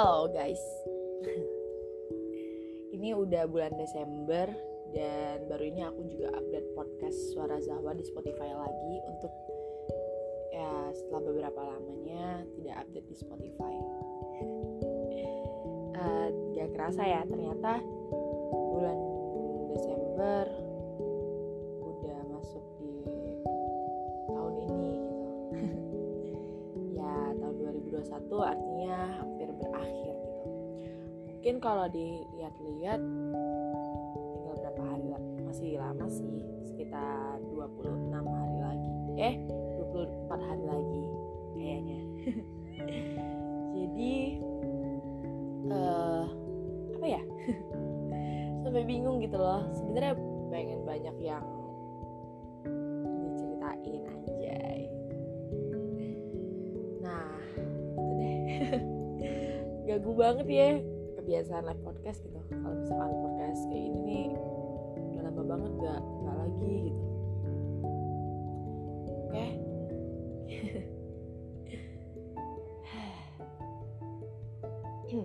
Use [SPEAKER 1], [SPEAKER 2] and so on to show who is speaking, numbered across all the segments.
[SPEAKER 1] Halo guys. Ini udah bulan Desember Dan baru ini aku juga update podcast Suara Zahwa di Spotify lagi Untuk ya setelah beberapa lamanya tidak update di Spotify. Uh, Gak kerasa ya ternyata bulan Desember udah masuk di tahun ini gitu. Ya tahun 2021 artinya berakhir gitu. Mungkin kalau dilihat-lihat tinggal berapa hari lah masih lama sih sekitar 26 hari lagi. Eh 24 hari lagi kayaknya. Jadi uh, apa ya? Sampai bingung gitu loh. Sebenarnya pengen banyak yang gagu banget ya. Kebiasaan live podcast gitu. Kalau misalkan podcast kayak ini nih udah lama banget gak gak lagi gitu. Oke?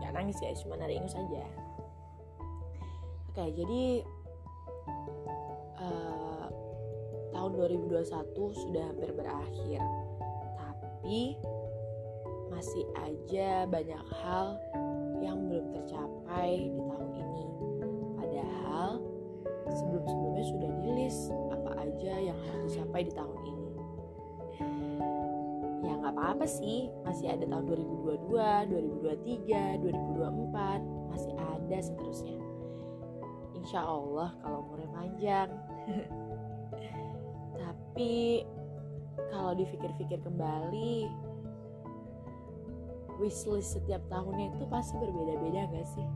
[SPEAKER 1] Jangan nangis ya cuma nari ingus aja oke jadi uh, tahun 2021 sudah hampir berakhir. Tapi masih aja banyak hal yang belum tercapai di tahun ini. Padahal sebelum-sebelumnya sudah di apa aja yang harus dicapai di tahun ini. Ya nggak apa-apa sih. Masih ada tahun 2022 2023 2024 masih ada seterusnya. Insya Allah kalau umurnya panjang. Tapi kalau dipikir-pikir kembali wishlist setiap tahunnya itu pasti berbeda-beda gak sih?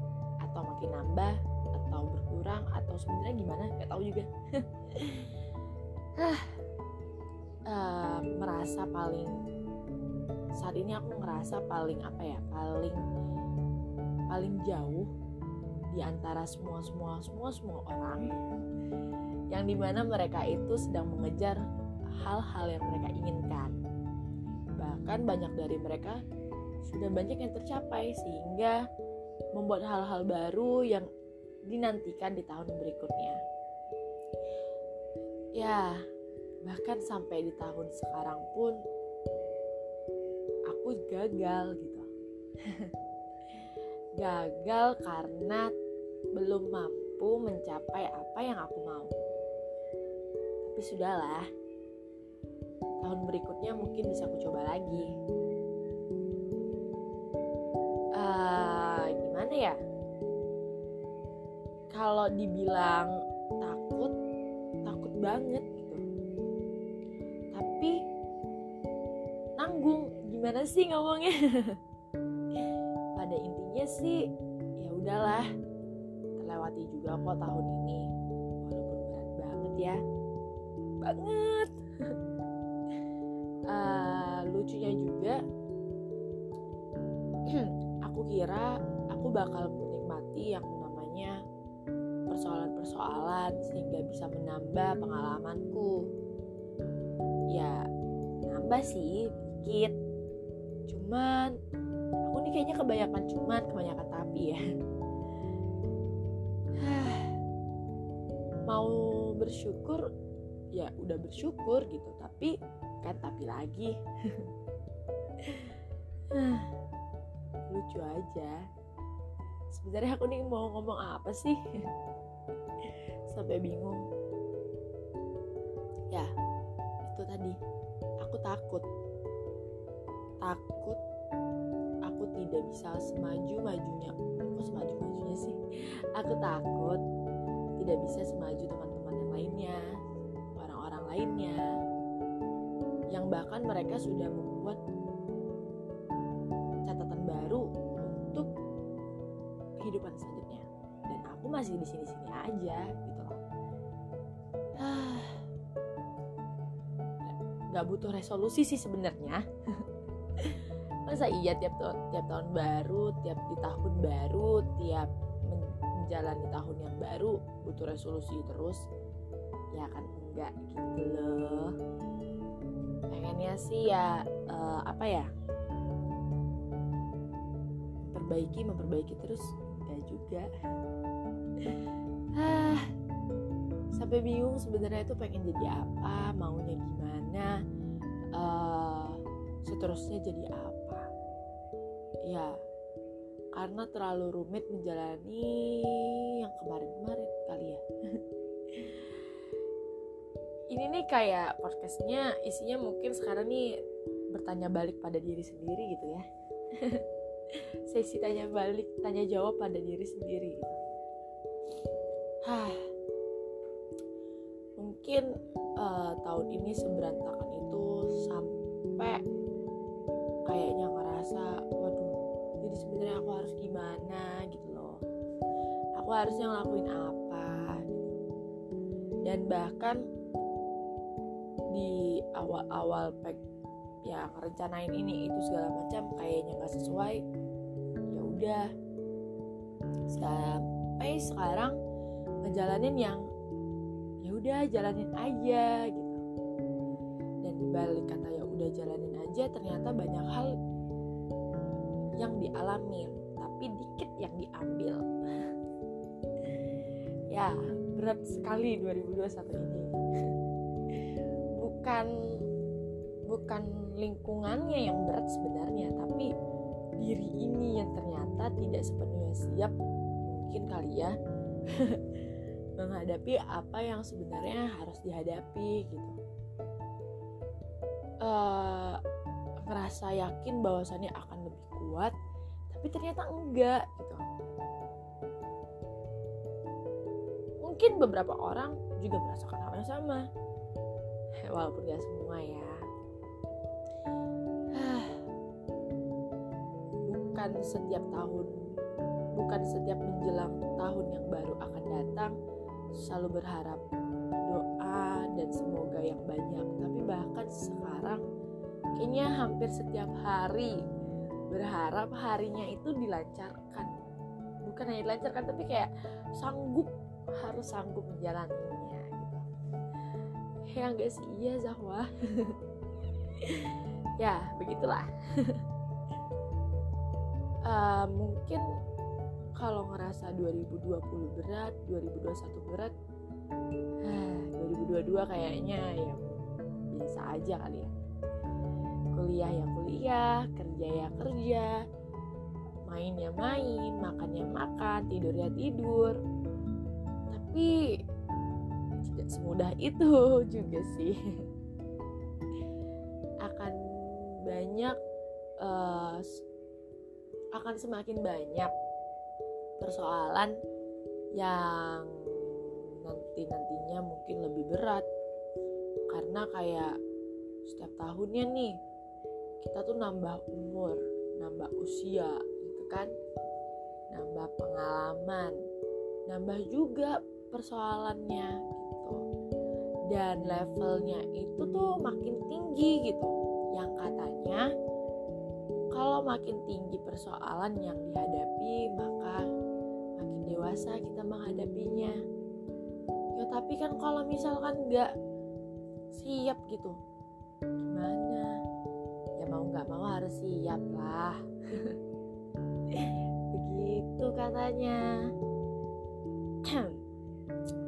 [SPEAKER 1] Atau makin nambah atau berkurang atau sebenarnya gimana? Nggak tahu juga. Uh, merasa paling saat ini aku ngerasa paling apa ya? Paling paling jauh di antara semua semua semua semua orang yang di mana mereka itu sedang mengejar hal-hal yang mereka inginkan. Bahkan banyak dari mereka sudah banyak yang tercapai sehingga membuat hal-hal baru yang dinantikan di tahun berikutnya. Ya bahkan sampai di tahun sekarang pun aku gagal gitu. Gagal karena belum mampu mencapai apa yang aku mau. Tapi sudahlah tahun berikutnya mungkin bisa aku coba lagi uh, gimana ya? Kalau dibilang takut takut banget gitu. Tapi nanggung gimana sih ngomongnya? Pada intinya sih ya udahlah terlewati juga kok tahun ini. Walaupun berat banget ya. Banget. Uh, lucunya juga kira aku bakal menikmati yang namanya persoalan-persoalan sehingga bisa menambah pengalamanku. Ya nambah sih dikit. Cuman aku nih kayaknya kebanyakan cuman kebanyakan tapi ya. Mau bersyukur ya udah bersyukur gitu tapi kan tapi lagi lucu aja. Sebenarnya aku nih mau ngomong apa sih? Sampai bingung. Ya itu tadi. Aku takut. Takut aku tidak bisa semaju majunya aku semaju majunya sih? Aku takut tidak bisa semaju teman-teman yang lainnya orang-orang lainnya. Yang bahkan mereka sudah membuat kehidupan selanjutnya. Dan aku masih di sini-sini aja gitu loh. Nggak butuh resolusi sih sebenarnya. Masa iya tiap tiap tahun baru tiap di tahun baru tiap menjalani tahun yang baru butuh resolusi terus? Ya kan enggak gitu loh. Pengennya sih ya uh, apa ya? Memperbaiki memperbaiki terus juga. Ah sampai bingung sebenarnya itu pengen jadi apa maunya gimana uh, seterusnya jadi apa. Ya karena terlalu rumit menjalani yang kemarin-kemarin kali ya. Ini nih kayak podcastnya isinya mungkin sekarang nih bertanya balik pada diri sendiri gitu ya sesi tanya balik tanya jawab pada diri sendiri. Hah. mungkin uh, tahun ini seberantakan itu sampai kayaknya ngerasa waduh jadi sebenarnya aku harus gimana? Gitu loh. Aku harusnya ngelakuin apa? Dan bahkan di awal-awal ya ngerencanain ini itu segala macam kayaknya nggak sesuai. Ya udah. Sampai sekarang ngejalanin yang ya udah jalanin aja gitu. Dan dibalik kata ya udah jalanin aja ternyata banyak hal yang dialami tapi dikit yang diambil. Ya berat sekali 2021 ini. Bukan bukan lingkungannya yang berat sebenarnya tapi diri ini yang ternyata tidak sepenuhnya siap mungkin kali ya menghadapi apa yang sebenarnya harus dihadapi gitu. Uh, ngerasa yakin bahwasannya akan lebih kuat tapi ternyata enggak gitu. Mungkin beberapa orang juga merasakan hal yang sama walaupun gak semua ya bukan setiap tahun bukan setiap menjelang tahun yang baru akan datang selalu berharap doa dan semoga yang banyak. Tapi bahkan sekarang kayaknya hampir setiap hari berharap harinya itu dilancarkan. Bukan hanya dilancarkan tapi kayak sanggup harus sanggup menjalaninya gitu. Ya enggak sih? Iya Zahwa. Ya begitulah uh, mungkin kalau ngerasa 2020 berat 2021 berat uh, 2022 kayaknya ya biasa aja kali ya. Kuliah ya kuliah kerja ya kerja main ya main makan ya makan tidur ya tidur. Tapi tidak semudah itu juga sih. Akan banyak uh, akan semakin banyak persoalan yang nanti nantinya mungkin lebih berat. Karena kayak setiap tahunnya nih kita tuh nambah umur nambah usia gitu kan? Nambah pengalaman nambah juga persoalannya gitu. Dan levelnya itu tuh makin tinggi gitu. Yang katanya kalau makin tinggi persoalan yang dihadapi, maka makin dewasa kita menghadapinya. Ya tapi kan kalau misalkan nggak siap gitu, gimana? Ya mau nggak mau harus siap lah. Begitu katanya.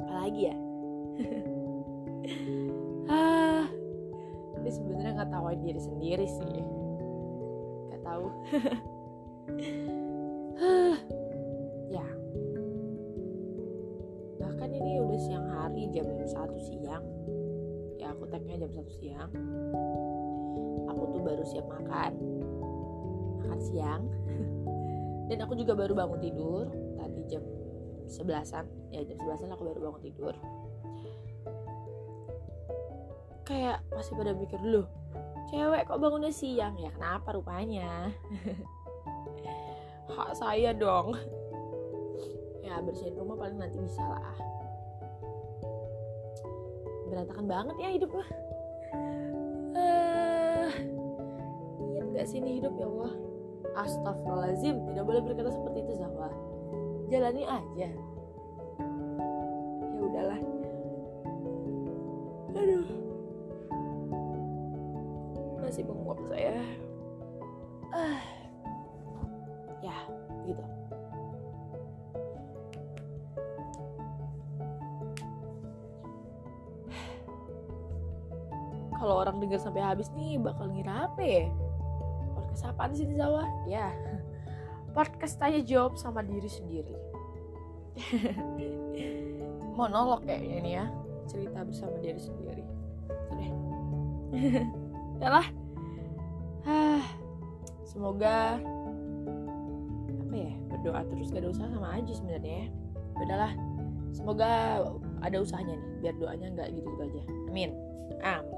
[SPEAKER 1] Apalagi ya? ah, ini sebenarnya nggak tawain diri sendiri sih tahu. Ya. Bahkan ini udah siang hari jam satu siang. Ya aku tagnya jam satu siang. Aku tuh baru siap makan. Makan siang. Dan aku juga baru bangun tidur. Tadi jam sebelasan. Ya jam sebelasan aku baru bangun tidur. Kayak masih pada mikir dulu cewek kok bangunnya siang ya? Kenapa rupanya? Hak saya dong. Ya bersihin rumah paling nanti bisa lah. Berantakan banget ya hidup mah uh, niat gak sih ini hidup ya Allah? Astagfirullahaladzim Tidak boleh berkata seperti itu Zahwa. Jalani aja kalau orang dengar sampai habis nih bakal ngira apa ya? Podcast apa di sini Zawa ya podcast tanya jawab sama diri sendiri. Monolog kayaknya ini ya cerita bersama diri sendiri. Deh. Lah. Semoga apa ya berdoa terus gak ada usaha sama aja sebenarnya ya. Udahlah semoga ada usahanya nih biar doanya nggak gitu, gitu aja. Amin. Amin